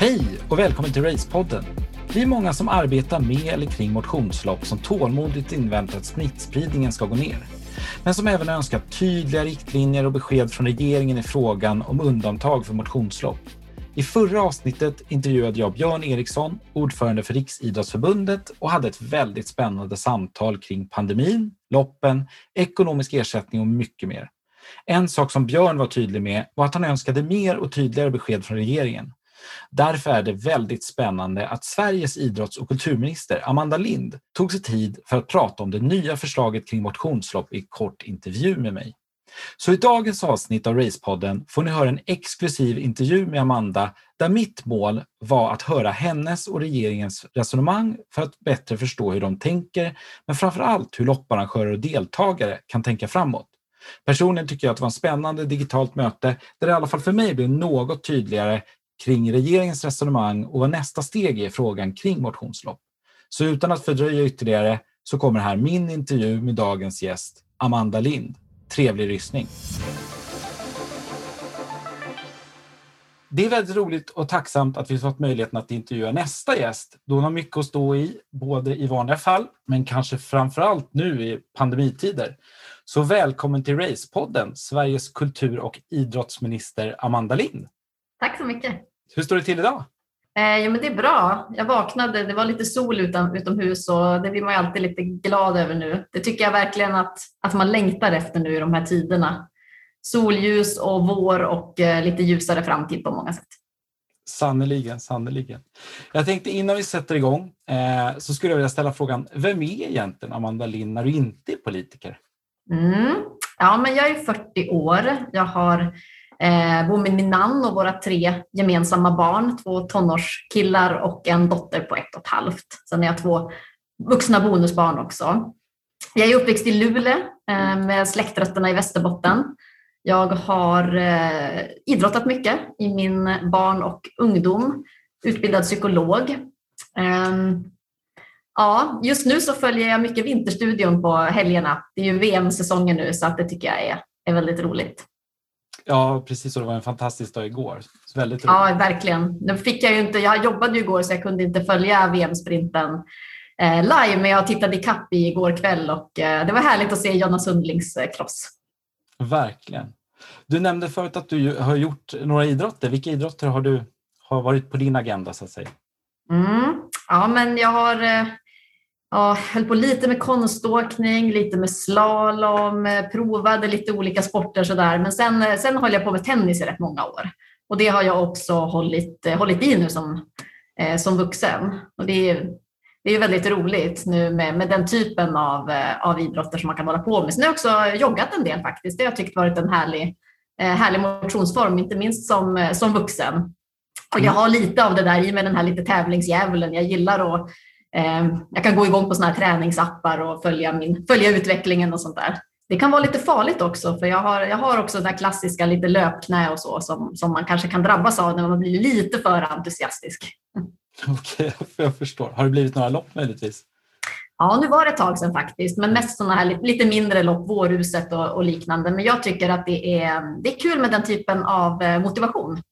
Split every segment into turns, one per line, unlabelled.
Hej och välkommen till Racepodden. Vi är många som arbetar med eller kring motionslopp som tålmodigt inväntar att smittspridningen ska gå ner. Men som även önskar tydliga riktlinjer och besked från regeringen i frågan om undantag för motionslopp. I förra avsnittet intervjuade jag Björn Eriksson, ordförande för Riksidrottsförbundet och hade ett väldigt spännande samtal kring pandemin, loppen, ekonomisk ersättning och mycket mer. En sak som Björn var tydlig med var att han önskade mer och tydligare besked från regeringen. Därför är det väldigt spännande att Sveriges idrotts och kulturminister Amanda Lind tog sig tid för att prata om det nya förslaget kring motionslopp i kort intervju med mig. Så i dagens avsnitt av Racepodden får ni höra en exklusiv intervju med Amanda där mitt mål var att höra hennes och regeringens resonemang för att bättre förstå hur de tänker, men framför allt hur lopparrangörer och deltagare kan tänka framåt. Personligen tycker jag att det var en spännande digitalt möte där det i alla fall för mig blev något tydligare kring regeringens resonemang och vad nästa steg är i frågan kring motionslopp. Så utan att fördröja ytterligare så kommer här min intervju med dagens gäst Amanda Lind. Trevlig lyssning! Det är väldigt roligt och tacksamt att vi fått möjligheten att intervjua nästa gäst. Då hon har mycket att stå i, både i vanliga fall, men kanske framför allt nu i pandemitider. Så välkommen till Racepodden, Sveriges kultur och idrottsminister Amanda Lind.
Tack så mycket.
Hur står det till idag?
Eh, jo, men det är bra. Jag vaknade, det var lite sol utom, utomhus och det blir man ju alltid lite glad över nu. Det tycker jag verkligen att, att man längtar efter nu i de här tiderna. Solljus och vår och eh, lite ljusare framtid på många sätt.
Sannerligen, sannerligen. Jag tänkte innan vi sätter igång eh, så skulle jag vilja ställa frågan, vem är egentligen Amanda Lind när du inte är politiker?
Mm. Ja, men jag är 40 år. Jag har Eh, bor med min man och våra tre gemensamma barn, två tonårskillar och en dotter på ett och ett halvt. Sen har jag två vuxna bonusbarn också. Jag är uppväxt i Luleå eh, med släktrötterna i Västerbotten. Jag har eh, idrottat mycket i min barn och ungdom, utbildad psykolog. Ehm, ja, just nu så följer jag mycket Vinterstudion på helgerna. Det är ju VM-säsongen nu så att det tycker jag är, är väldigt roligt.
Ja, precis. Och det var en fantastisk dag igår. väldigt
roligt. Ja, verkligen. Nu fick jag ju inte, jag jobbade ju igår så jag kunde inte följa VM-sprinten eh, live, men jag tittade i kapp igår kväll och eh, det var härligt att se Jonna Sundlings eh, cross.
Verkligen. Du nämnde förut att du har gjort några idrotter. Vilka idrotter har du har varit på din agenda så att säga?
Mm. Ja, men jag har ja, höll på lite med konståkning, lite med slalom, eh, provade lite olika sporter sådär. Men sen, eh, sen höll jag på med tennis i rätt många år. Och det har jag också hållit, eh, hållit i nu som, eh, som vuxen. Och det är, det är väldigt roligt nu med, med den typen av, av idrotter som man kan hålla på med. Sen har jag också joggat en del faktiskt. Det har jag tyckt varit en härlig, härlig motionsform, inte minst som, som vuxen. Och jag har lite av det där i med den här lite tävlingsdjävulen. Jag gillar att jag kan gå igång på såna här träningsappar och följa, min, följa utvecklingen och sånt där. Det kan vara lite farligt också, för jag har, jag har också det klassiska lite löpknä och så som, som man kanske kan drabbas av när man blir lite för entusiastisk.
Okej, okay, jag förstår. Har det blivit några lopp möjligtvis?
Ja, nu var det ett tag sedan faktiskt, men mest sådana här lite, lite mindre lopp, Vårhuset och, och, liknande. Men jag tycker att det är, det är kul med den typen av eh, motivation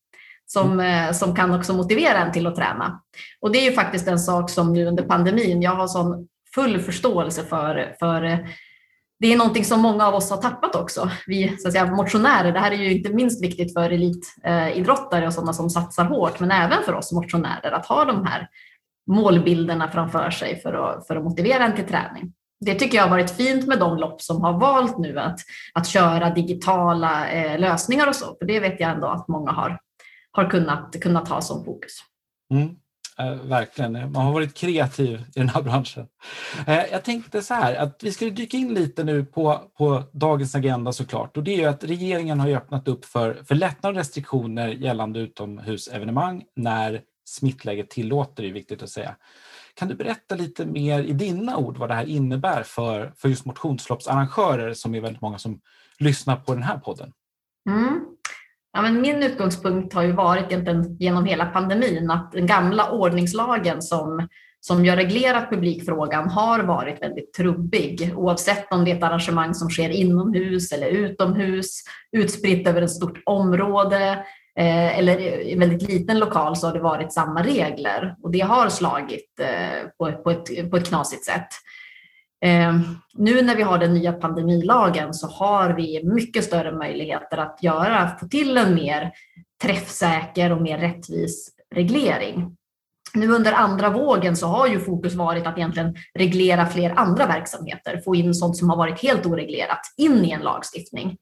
som, mm. eh, som kan också motivera en till att träna. Och det är ju faktiskt en sak som nu under pandemin, jag har sån full förståelse för, för eh, det är någonting som många av oss har tappat också. Vi så att säga, motionärer, det här är ju inte minst viktigt för elitidrottare och sådana som satsar hårt, men även för oss motionärer att ha de här målbilderna framför sig för att, för att motivera en till träning. Det tycker jag har varit fint med de lopp som har valt nu att, att köra digitala eh, lösningar och så, för det vet jag ändå att många har, har kunnat, kunnat ha som fokus.
Mm. Eh, verkligen, man har varit kreativ i den här branschen. Eh, jag tänkte så här att vi skulle dyka in lite nu på, på dagens agenda såklart och det är ju att regeringen har öppnat upp för, för lättnader och restriktioner gällande utomhusevenemang när smittläget tillåter, det är viktigt att säga. Kan du berätta lite mer i dina ord vad det här innebär för, för just motionsloppsarrangörer som är väldigt många som lyssnar på den här podden?
Mm. Ja, men min utgångspunkt har ju varit egentligen genom hela pandemin att den gamla ordningslagen som, som har reglerat publikfrågan har varit väldigt trubbig oavsett om det är ett arrangemang som sker inomhus eller utomhus, utspritt över ett stort område Eh, eller i en väldigt liten lokal så har det varit samma regler och det har slagit eh, på, på, ett, på ett knasigt sätt. Eh, nu när vi har den nya pandemilagen så har vi mycket större möjligheter att göra, få till en mer träffsäker och mer rättvis reglering. Nu under andra vågen så har ju fokus varit att egentligen reglera fler andra verksamheter, få in sånt som har varit helt oreglerat in i en lagstiftning.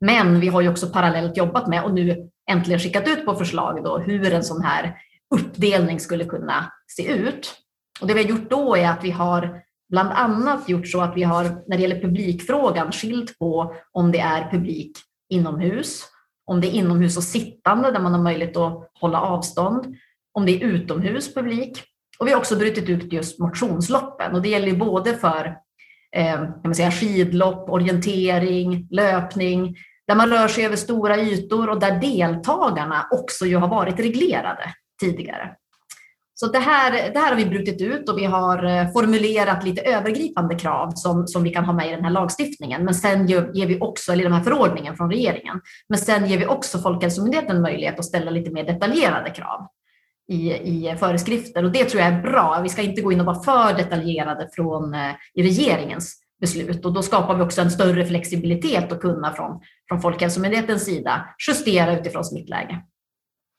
Men vi har ju också parallellt jobbat med och nu äntligen skickat ut på förslag då hur en sån här uppdelning skulle kunna se ut. Och det vi har gjort då är att vi har bland annat gjort så att vi har när det gäller publikfrågan skilt på om det är publik inomhus, om det är inomhus och sittande där man har möjlighet att hålla avstånd, om det är utomhus publik. Och vi har också brutit ut just motionsloppen och det gäller både för eh, kan man säga, skidlopp, orientering, löpning, där man rör sig över stora ytor och där deltagarna också ju har varit reglerade tidigare. Så det här, det här har vi brutit ut och vi har eh, formulerat lite övergripande krav som, som vi kan ha med i den här lagstiftningen. Men sen ger vi också, eller den här förordningen från regeringen, men sen ger vi också Folkhälsomyndigheten möjlighet att ställa lite mer detaljerade krav i, i föreskrifter och det tror jag är bra. Vi ska inte gå in och vara för detaljerade från, eh, i regeringens beslut och då skapar vi också en större flexibilitet att kunna från, från Folkhälsomyndighetens sida justera utifrån smittläge.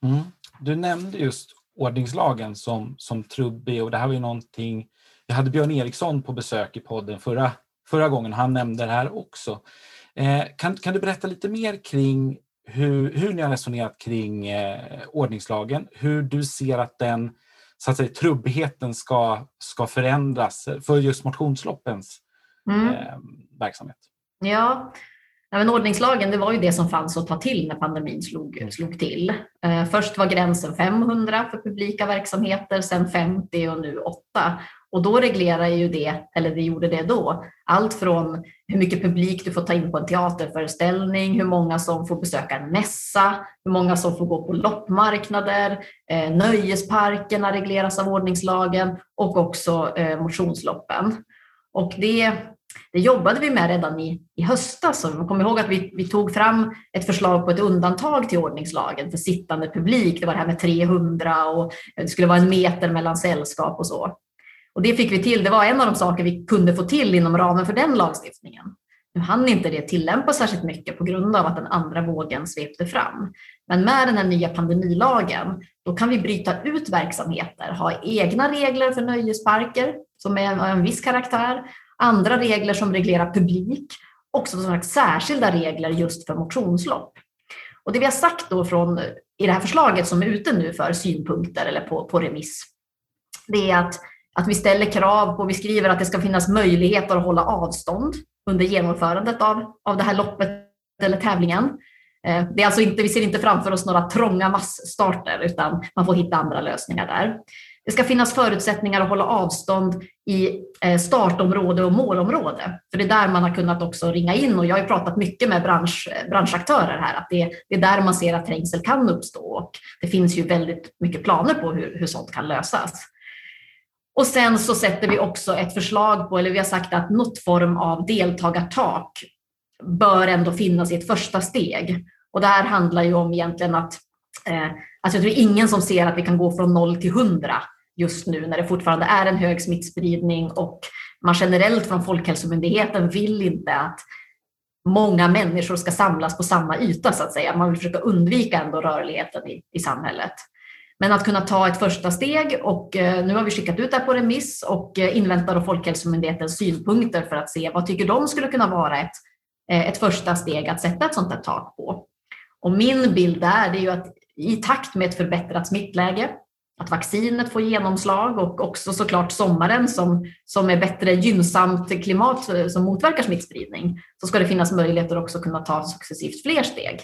Mm. Du nämnde just ordningslagen som, som trubbig och det här var ju någonting, jag hade Björn Eriksson på besök i podden förra, förra gången, han nämnde det här också. Eh, kan, kan du berätta lite mer kring hur, hur ni har resonerat kring eh, ordningslagen, hur du ser att den så att säga, trubbigheten ska, ska förändras för just motionsloppens mm. eh, verksamhet?
Ja, Ja, men ordningslagen det var ju det som fanns att ta till när pandemin slog, mm. slog till. Eh, först var gränsen 500 för publika verksamheter, sen 50 och nu 8. Och då reglerar ju det, eller det gjorde det då, allt från hur mycket publik du får ta in på en teaterföreställning, hur många som får besöka en mässa, hur många som får gå på loppmarknader, eh, nöjesparkerna regleras av ordningslagen och också eh, motionsloppen. Och det det jobbade vi med redan i, i höstas. Man kommer ihåg att vi, vi tog fram ett förslag på ett undantag till ordningslagen för sittande publik. Det var det här med 300 och det skulle vara en meter mellan sällskap och så. Och det fick vi till. Det var en av de saker vi kunde få till inom ramen för den lagstiftningen. Nu hann inte det tillämpas särskilt mycket på grund av att den andra vågen svepte fram. Men med den här nya pandemilagen, då kan vi bryta ut verksamheter, ha egna regler för nöjesparker som är av en viss karaktär andra regler som reglerar publik, också som sagt särskilda regler just för motionslopp. Och det vi har sagt då från, i det här förslaget som är ute nu för synpunkter eller på, på remiss, det är att, att vi ställer krav på, vi skriver att det ska finnas möjligheter att hålla avstånd under genomförandet av, av det här loppet eller tävlingen. Eh, det är alltså inte, vi ser inte framför oss några trånga massstarter utan man får hitta andra lösningar där. Det ska finnas förutsättningar att hålla avstånd i eh, startområde och målområde. För det är där man har kunnat också ringa in och jag har pratat mycket med bransch, eh, branschaktörer här att det, det, är där man ser att trängsel kan uppstå och det finns ju väldigt mycket planer på hur, hur sånt kan lösas. Och sen så sätter vi också ett förslag på, eller vi har sagt att något form av deltagartak bör ändå finnas i ett första steg. Och det här handlar ju om egentligen att eh, Alltså jag tror ingen som ser att vi kan gå från noll till hundra just nu när det fortfarande är en hög smittspridning och man generellt från Folkhälsomyndigheten vill inte att många människor ska samlas på samma yta så att säga. Man vill försöka undvika ändå rörligheten i, i samhället. Men att kunna ta ett första steg och eh, nu har vi skickat ut det här på remiss och eh, inväntar Folkhälsomyndighetens synpunkter för att se vad tycker de skulle kunna vara ett, eh, ett första steg att sätta ett sånt här tak på. Och min bild där är ju att i takt med ett förbättrat smittläge att vaccinet får genomslag och också såklart sommaren som, som är bättre gynnsamt klimat som motverkar smittspridning så ska det finnas möjligheter också kunna ta successivt fler steg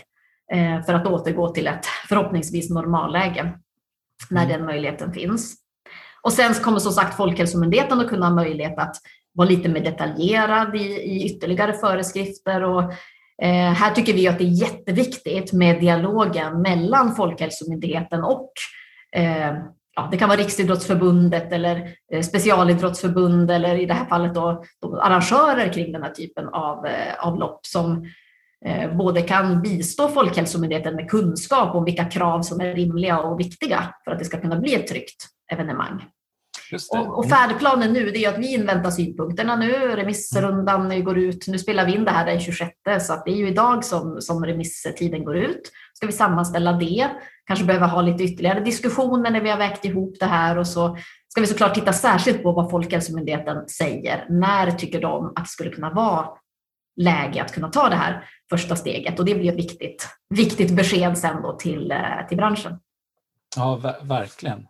eh, för att återgå till ett förhoppningsvis normalläge när mm. den möjligheten finns. Och sen kommer som sagt Folkhälsomyndigheten att kunna ha möjlighet att vara lite mer detaljerad i, i ytterligare föreskrifter och eh, här tycker vi att det är jätteviktigt med dialogen mellan Folkhälsomyndigheten och eh, Eh, ja, det kan vara Riksidrottsförbundet eller eh, specialidrottsförbund eller i det här fallet då, då arrangörer kring den här typen av, eh, av lopp som, eh, både kan bistå Folkhälsomyndigheten med kunskap om vilka krav som är rimliga och viktiga för att det ska kunna bli ett tryggt evenemang. Och, och färdplanen nu det är att vi inväntar synpunkterna nu. Remissrundan går ut. Nu spelar vi in det här den 26 så att det är ju idag som, som remisstiden går ut. Ska vi sammanställa det? Kanske behöver ha lite ytterligare diskussioner när vi har vägt ihop det här och så ska vi såklart titta särskilt på vad Folkhälsomyndigheten säger. När tycker de att det skulle kunna vara läge att kunna ta det här första steget? Och det blir ett viktigt, viktigt besked sen då till, eh, till branschen.
Ja, verkligen.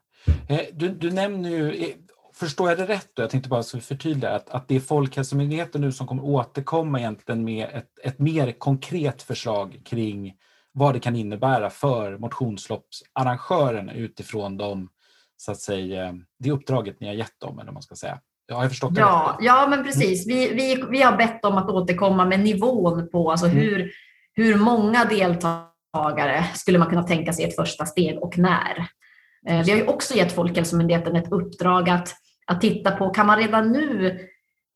Eh, du, du nämner ju, eh, förstår jag det rätt då? Jag tänkte bara så förtydliga att, att det är Folkhälsomyndigheten nu som kommer återkomma egentligen med ett, ett mer konkret förslag kring vad det kan innebära för motionsloppsarrangörerna utifrån de, så att säga, det uppdraget ni har gett dem, eller man ska säga. Har jag förstått det
ja, rätt? Ja, men precis. Vi, vi, vi har bett dem att återkomma med nivån på alltså mm. hur, hur många deltagare skulle man kunna tänka sig ett första steg och när. Eh, vi har ju också gett Folkhälsomyndigheten ett uppdrag att, att titta på, kan man redan nu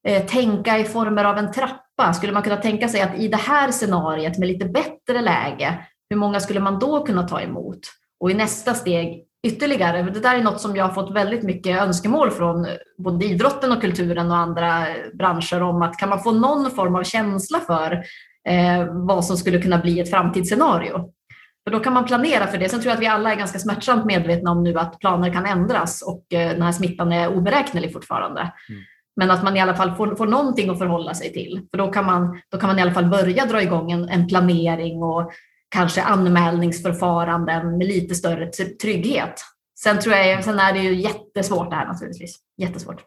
eh, tänka i former av en trappa? Skulle man kunna tänka sig att i det här scenariet med lite bättre läge, hur många skulle man då kunna ta emot? Och i nästa steg ytterligare. Det där är något som jag har fått väldigt mycket önskemål från eh, både idrotten och kulturen och andra eh, branscher om att kan man få någon form av känsla för eh, vad som skulle kunna bli ett framtidsscenario? För då kan man planera för det. Sen tror jag att vi alla är ganska smärtsamt medvetna om nu att planer kan ändras och eh, den här smittan är oberäknelig fortfarande. Mm. Men att man i alla fall får, får någonting att förhålla sig till. För då kan man, då kan man i alla fall börja dra igång en, en planering och kanske anmälningsförfaranden med lite större trygghet. Sen, tror jag, sen är det ju jättesvårt det här naturligtvis. Jättesvårt.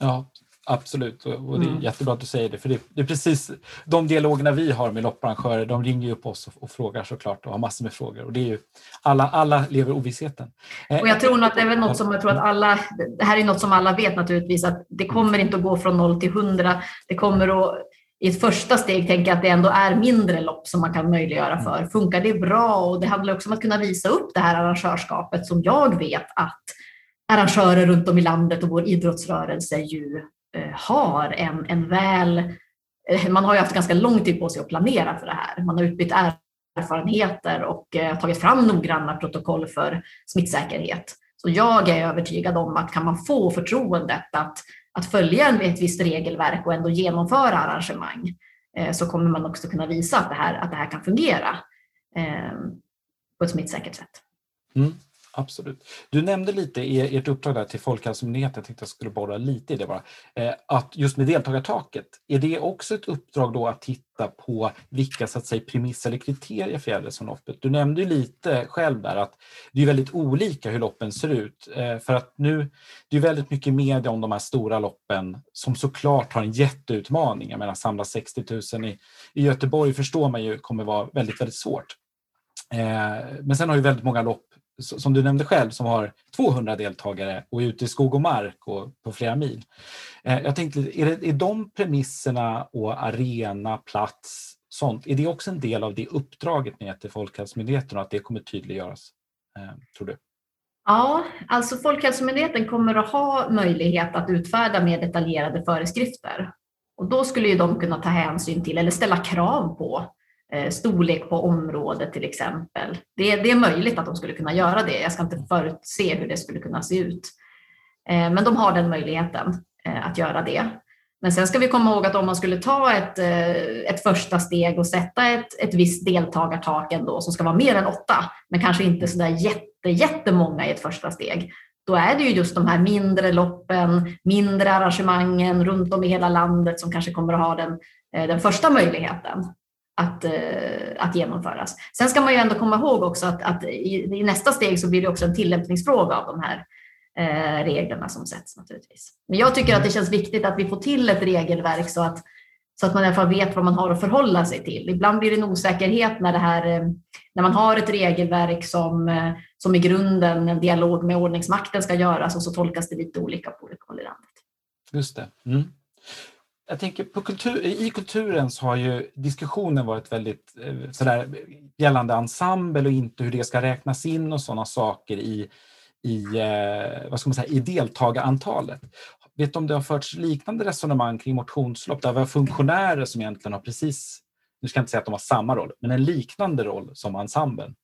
Ja, Absolut, och det är mm. jättebra att du säger det. För det, det, är precis de dialogerna vi har med lopparrangörer. De ringer ju upp oss och, och, frågar såklart och har massor med frågor. Och det är ju, alla, alla lever ovissheten.
Och jag tror att det är väl något som jag tror att alla, det här är något som alla vet naturligtvis, att det kommer inte att gå från noll till hundra. Det kommer att i ett första steg tänka att det ändå är mindre lopp som man kan möjliggöra mm. för. Funkar det bra? Och det handlar också om att kunna visa upp det här arrangörskapet som jag vet att arrangörer runt om i landet och vår idrottsrörelse ju Eh, Eh, har en, en väl... Eh, man har ju haft ganska lång tid på sig att planera för det här. Man har utbytt erfarenheter och eh, tagit fram noggranna protokoll för smittsäkerhet. Så jag är övertygad om att kan man få förtroendet att, att följa ett visst regelverk och ändå genomföra arrangemang så kommer man också kunna visa att det här, att det här kan fungera på ett smittsäkert sätt.
Mm. Absolut. Du nämnde lite i ert uppdrag där till Folkhälsomyndigheten, jag tänkte jag skulle borra lite i det bara, eh, att just med deltagartaket, är det också ett uppdrag då att titta på vilka så att säga, premisser eller kriterier för Gärdesomloppet? Du nämnde ju lite själv där att det är väldigt olika hur loppen ser ut. Eh, för att nu, det är väldigt mycket media om de här stora loppen som såklart har en jätteutmaning. Jag menar samla 60 000 i, i Göteborg förstår man ju kommer vara väldigt, väldigt svårt. Eh, men sen har vi väldigt många lopp som du nämnde själv, som har 200 deltagare och är ute i skog och mark och på flera mil. Eh, jag tänkte, är, det, är de premisserna och arena, plats, sånt, är det också en del av det uppdraget ni till Folkhälsomyndigheten och att det kommer tydliggöras, eh, tror du?
Ja, alltså Folkhälsomyndigheten kommer att ha möjlighet att utfärda mer detaljerade föreskrifter. Och då skulle ju de kunna ta hänsyn till eller ställa krav på Eh, storlek på området till exempel. Det, det, är möjligt att de skulle kunna göra det. Jag ska inte förutse hur det skulle kunna se ut. Eh, men de har den möjligheten eh, att göra det. Men sen ska vi komma ihåg att om man skulle ta ett, ett första steg och sätta ett, ett visst deltagartak ändå som ska vara mer än åtta, men kanske inte så där jätte, jättemånga i ett första steg, då är det ju just de här mindre loppen, mindre arrangemangen runt om i hela landet som kanske kommer att ha den, den första möjligheten att, eh, att genomföras. Sen ska man ju ändå komma ihåg också att, att i, i, nästa steg så blir det också en tillämpningsfråga av de här eh, reglerna som sätts naturligtvis. Men jag tycker att det känns viktigt att vi får till ett regelverk så att, så att man i alla fall vet vad man har att förhålla sig till. Ibland blir det en osäkerhet när, det här, eh, när man har ett regelverk som, eh, som i grunden en dialog med ordningsmakten ska göras och så tolkas det lite olika på olika håll i landet.
Just det. Mm jag tänker på kultur, i kulturen så har ju diskussionen varit väldigt eh, sådär gällande ensemble och inte hur det ska räknas in och sådana saker i, i, eh, vad ska man säga, i deltagarantalet. Vet du om det har förts liknande resonemang kring motionslopp där vi har funktionärer som egentligen har precis nu ska jag inte säga att de har samma roll, men en liknande roll som ensemblen.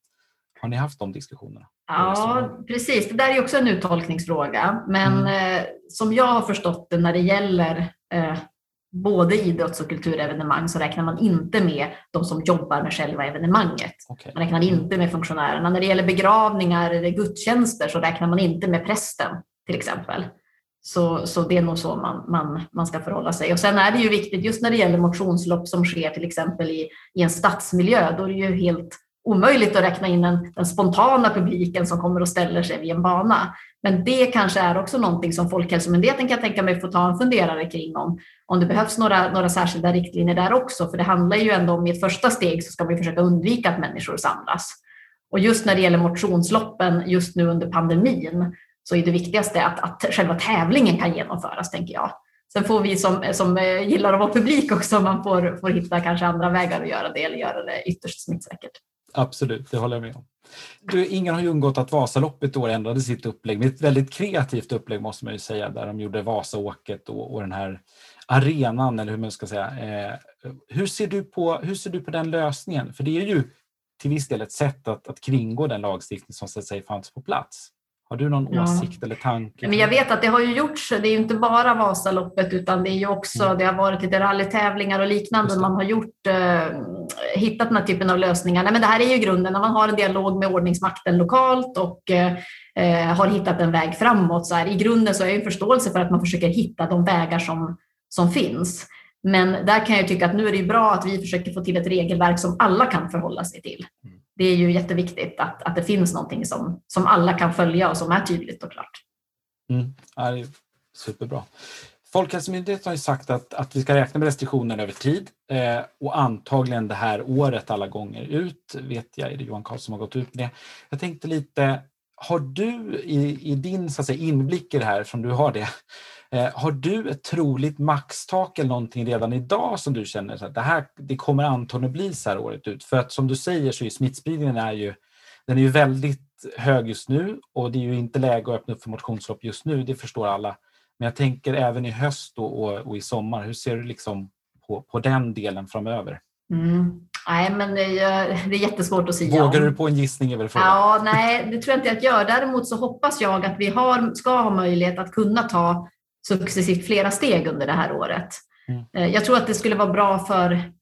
Har ni haft de diskussionerna?
Ja, precis. Det där är också en uttolkningsfråga. Men mm. eh, som jag har förstått det när det gäller eh, både idrotts och kulturevenemang så räknar man inte med de som jobbar med själva evenemanget. Okay. Man räknar inte med funktionärerna. När det gäller begravningar eller gudstjänster så räknar man inte med prästen till exempel. Så, så det är nog så man, man, man ska förhålla sig. Och sen är det ju viktigt just när det gäller motionslopp som sker till exempel i, i en stadsmiljö. Då är det ju helt omöjligt att räkna in den, den spontana publiken som kommer och ställer sig vid en bana. Men det kanske är också någonting som Folkhälsomyndigheten kan tänka mig få ta en funderare kring om, om det behövs några, några särskilda riktlinjer där också. För det handlar ju ändå om i ett första steg så ska vi försöka undvika att människor samlas. Och just när det gäller motionsloppen just nu under pandemin så är det viktigaste att, att själva tävlingen kan genomföras, tänker jag. Sen får vi som, som eh, gillar att vara publik också, man får, får hitta kanske andra vägar att göra det eller göra det ytterst smittsäkert.
Absolut, det håller jag med om. Du, ingen har ju undgått att Vasaloppet då ändrade sitt upplägg med ett väldigt kreativt upplägg måste man ju säga, där de gjorde Vasaåket och, och den här arenan, eller hur man ska säga. Eh, hur, ser du på, hur ser du på den lösningen? För det är ju till viss del ett sätt att, att kringgå den lagstiftning som så att säga fanns på plats. Har du någon ja. åsikt eller tanke?
Men jag vet att det har ju gjorts, det är ju inte bara Vasaloppet utan det är ju också, mm. det har varit lite rallytävlingar och liknande. Man har gjort, eh, hittat den här typen av lösningar. Nej, men det här är ju grunden, när man har en dialog med ordningsmakten lokalt och eh, har hittat en väg framåt. Så här, I grunden så är en förståelse för att man försöker hitta de vägar som, som finns. Men där kan jag tycka att nu är det bra att vi försöker få till ett regelverk som alla kan förhålla sig till. Mm det är ju jätteviktigt att, att det finns någonting som, som alla kan följa och som är tydligt och klart.
Mm. Ja, det är superbra. Folkhälsomyndigheten har ju sagt att, att vi ska räkna med restriktioner över tid eh, och antagligen det här året alla gånger ut, vet jag, är det Johan Karlsson som har gått ut med det. Jag tänkte lite, har du i, i din så att säga, inblick i det här, som du har det, har du ett troligt maxtak eller någonting redan idag som du känner att det här det kommer antagligen bli så här året ut? För att som du säger så är smittspridningen är ju, den är ju väldigt hög just nu och det är ju inte läge att öppna upp för motionslopp just nu, det förstår alla. Men jag tänker även i höst och, och, i sommar, hur ser du liksom på, på den delen framöver?
Mm. Nej, men det är, det är jättesvårt att säga.
Vågar du på en gissning? Är väl
ja, nej, det tror jag inte att jag gör. Däremot så hoppas jag att vi har, ska ha möjlighet att kunna ta successivt flera steg under det här året. Mm. Eh, jag tror att det skulle vara bra för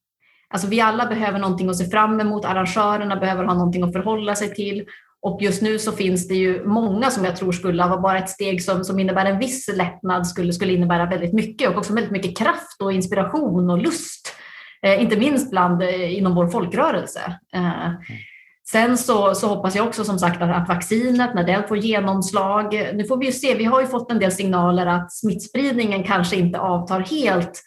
Alltså vi alla behöver någonting att se fram emot, arrangörerna behöver ha någonting att förhålla sig till och just nu så finns det ju många som jag tror skulle vara bara ett steg som, som innebär en viss lättnad skulle, skulle innebära väldigt mycket och också väldigt mycket kraft och inspiration och lust. Eh, inte minst bland eh, inom vår folkrörelse. Eh, mm. Sen så, så hoppas jag också som sagt att, att vaccinet, när det får genomslag, nu får vi ju se, vi har ju fått en del signaler att smittspridningen kanske inte avtar helt,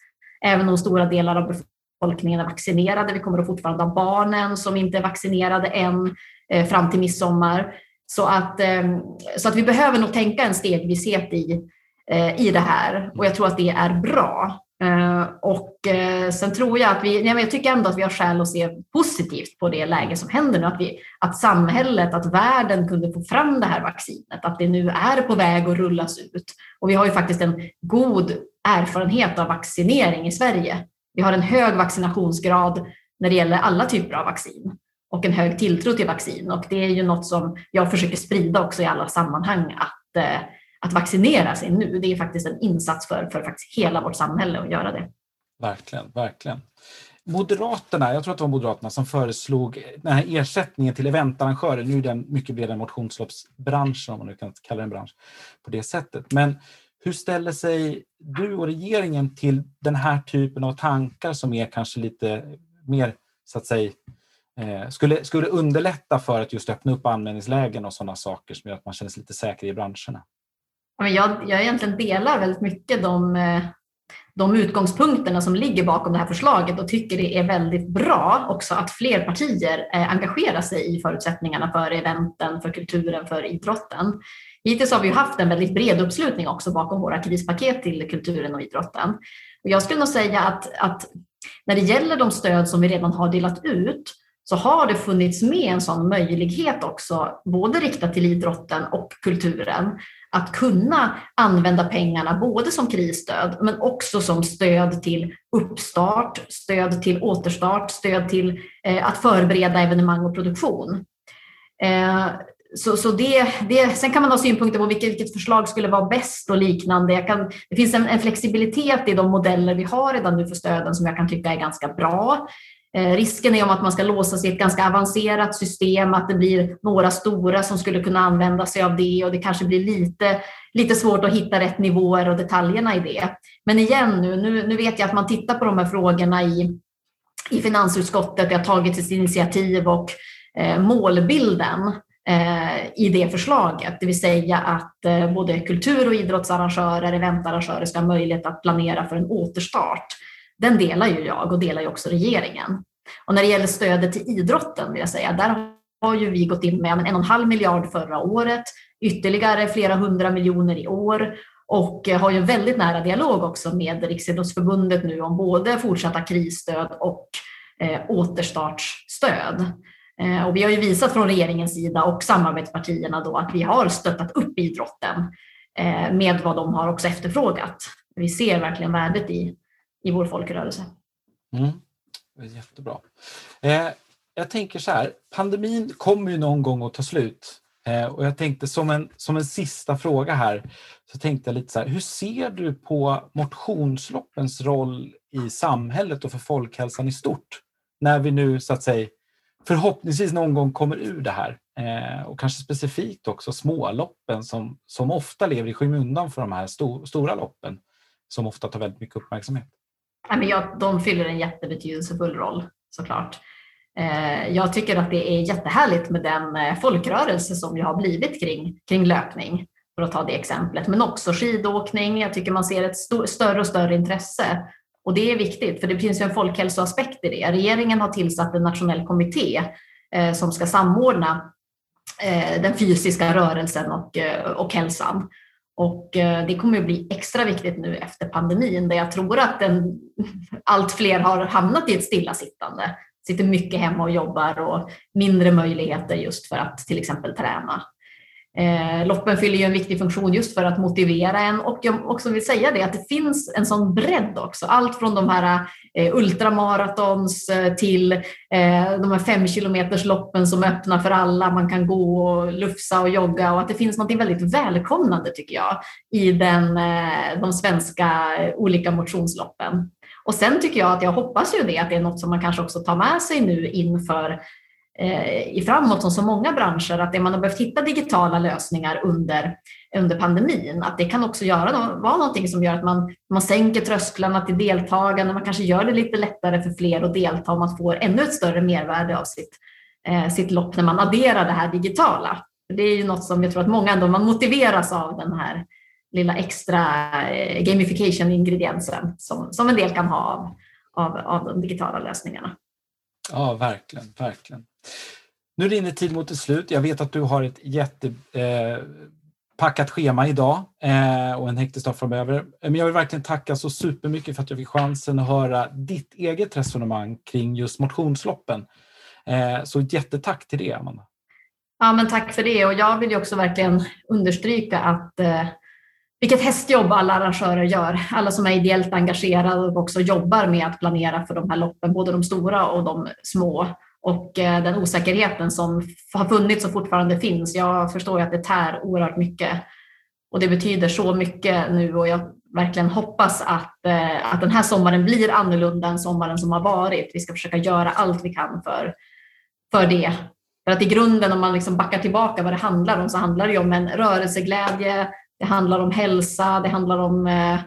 även om stora delar av befolkningen är vaccinerade. Vi kommer att fortfarande ha barnen som inte är vaccinerade än eh, fram till midsommar. Så att, eh, så att vi behöver nog tänka en stegvishet i, Eh, i det här och jag tror att det är bra. Eh, och eh, sen tror jag att vi, jag tycker ändå att vi har skäl att se positivt på det läge som händer nu. Att, vi, att samhället, att världen kunde få fram det här vaccinet, att det nu är på väg att rullas ut. Och vi har ju faktiskt en god erfarenhet av vaccinering i Sverige. Vi har en hög vaccinationsgrad när det gäller alla typer av vaccin och en hög tilltro till vaccin. Och det är ju något som jag försöker sprida också i alla sammanhang, att eh, att vaccinera sig nu. Det är faktiskt en insats för, för faktiskt hela vårt samhälle att göra det.
Verkligen, verkligen. Moderaterna, jag tror att det var Moderaterna som föreslog den här ersättningen till eventarrangörer. Nu är den mycket bredare än motionsloppsbranschen, om man nu kan kalla den bransch på det sättet. Men hur ställer sig du och regeringen till den här typen av tankar som är kanske lite mer, så att säga, eh, skulle, skulle underlätta för att just öppna upp användningslägen och sådana saker som gör att man känner sig lite säker i branscherna?
Jag, jag egentligen delar väldigt mycket de, eh, de utgångspunkterna som ligger bakom det här förslaget och tycker det är väldigt bra också att fler partier eh, engagerar sig i förutsättningarna för eventen, för kulturen, för idrotten. Hittills har vi haft en väldigt bred uppslutning också bakom våra krispaket till kulturen och idrotten. Och jag skulle nog säga att, att när det gäller de stöd som vi redan har delat ut så har det funnits med en sån möjlighet också, både riktat till idrotten och kulturen, att kunna använda pengarna både som krisstöd men också som stöd till uppstart, stöd till återstart, stöd till eh, att förbereda evenemang och produktion. Eh, så, så det, det, sen kan man ha synpunkter på vilket, vilket förslag skulle vara bäst och liknande. Kan, det finns en, en, flexibilitet i de modeller vi har redan nu för stöden som jag kan tycka är ganska bra. Eh, risken är om att man ska låsa sig i ett ganska avancerat system, att det blir några stora som skulle kunna använda sig av det och det kanske blir lite, lite svårt att hitta rätt nivåer och detaljerna i det. Men igen nu, nu, nu vet jag att man tittar på de här frågorna i, i finansutskottet, det har tagits ett initiativ och eh, målbilden eh, i det förslaget, det vill säga att eh, både kultur och idrottsarrangörer, eventarrangörer ska ha möjlighet att planera för en återstart den delar ju jag och delar ju också regeringen. Och när det gäller stödet till idrotten vill jag säga, där har ju vi gått in med en och en halv miljard förra året, ytterligare flera hundra miljoner i år och har ju en väldigt nära dialog också med Riksidrottsförbundet nu om både fortsatta krisstöd och eh, återstartsstöd. Eh, och vi har ju visat från regeringens sida och samarbetspartierna då att vi har stöttat upp idrotten eh, med vad de har också efterfrågat. Vi ser verkligen värdet i i vår folkrörelse.
Mm. Jättebra. Eh, jag tänker så här, pandemin kommer ju någon gång att ta slut. Eh, och jag tänkte som en, som en sista fråga här, så tänkte jag lite så här, hur ser du på motionsloppens roll i samhället och för folkhälsan i stort? När vi nu så att säga förhoppningsvis någon gång kommer ur det här. Eh, och kanske specifikt också småloppen som, som ofta lever i skymundan för de här sto, stora loppen som ofta tar väldigt mycket uppmärksamhet
men jag, de fyller en jättebetydelsefull roll såklart. Eh, jag tycker att det är jättehärligt med den eh, folkrörelse som jag har blivit kring, kring löpning, för att ta det exemplet, men också skidåkning. Jag tycker man ser ett större och större intresse och det är viktigt, för det finns ju en folkhälsoaspekt i det. Regeringen har tillsatt en nationell kommitté eh, som ska samordna eh, den fysiska rörelsen och, och hälsan. Och eh, det kommer att bli extra viktigt nu efter pandemin där jag tror att den, allt fler har hamnat i ett stillasittande. Sitter mycket hemma och jobbar och mindre möjligheter just för att till exempel träna. Eh, loppen fyller ju en viktig funktion just för att motivera en och jag också vill säga det att det finns en sån bredd också. Allt från de här eh, ultramaratons eh, till eh, de här fem kilometers loppen som öppnar för alla. Man kan gå och lufsa och jogga och att det finns något väldigt välkomnande tycker jag i den, eh, de svenska eh, olika motionsloppen. Och sen tycker jag att jag hoppas ju det att det är något som man kanske också tar med sig nu inför Eh, i framåt som så många branscher att det man har behövt hitta digitala lösningar under, under pandemin, att det kan också göra, vara någonting som gör att man, man sänker trösklarna till deltagande, man kanske gör det lite lättare för fler att delta och man får ännu ett större mervärde av sitt, eh, sitt lopp när man adderar det här digitala. Det är ju något som jag tror att många ändå man motiveras av den här lilla extra eh, gamification-ingrediensen som, som en del kan ha av, av, av de digitala lösningarna.
Ja, verkligen, verkligen. Nu rinner tid mot ett slut. Jag vet att du har ett jättepackat eh, schema idag eh, och en hektisk dag framöver. Men jag vill verkligen tacka så supermycket för att jag fick chansen att höra ditt eget resonemang kring just motionsloppen. Eh, så ett jättetack till det, Amanda.
Ja, men tack för det och jag vill ju också verkligen understryka att eh, vilket hästjobb alla arrangörer gör. Alla som är ideellt engagerade och också jobbar med att planera för de här loppen, både de stora och de små och eh, den osäkerheten som har funnits och fortfarande finns. Jag förstår ju att det tär oerhört mycket och det betyder så mycket nu och jag verkligen hoppas att, eh, att den här sommaren blir annorlunda än sommaren som har varit. Vi ska försöka göra allt vi kan för, för det. För att i grunden om man liksom backar tillbaka vad det handlar om så handlar det om en rörelseglädje, det handlar om hälsa, det handlar om eh,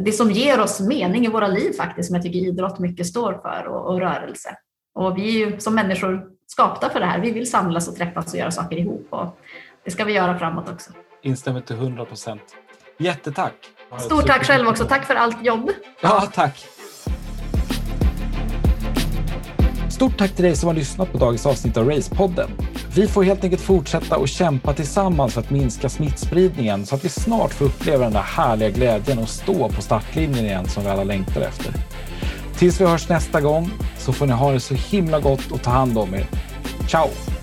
det som ger oss mening i våra liv faktiskt, som jag tycker idrott mycket står för och, och rörelse. Och vi är ju som människor skapta för det här. Vi vill samlas och träffas och göra saker ihop och det ska vi göra framåt också.
Instämmer till 100 procent. Jättetack!
Stort tack själv också. Tack för allt jobb.
Ja, tack. Stort tack till dig som har lyssnat på dagens avsnitt av Racepodden. Vi får helt enkelt fortsätta och kämpa tillsammans för att minska smittspridningen så att vi snart får uppleva den där härliga glädjen och stå på startlinjen igen som vi alla längtar efter. Tills vi hörs nästa gång så får ni ha det så himla gott och ta hand om er. Ciao!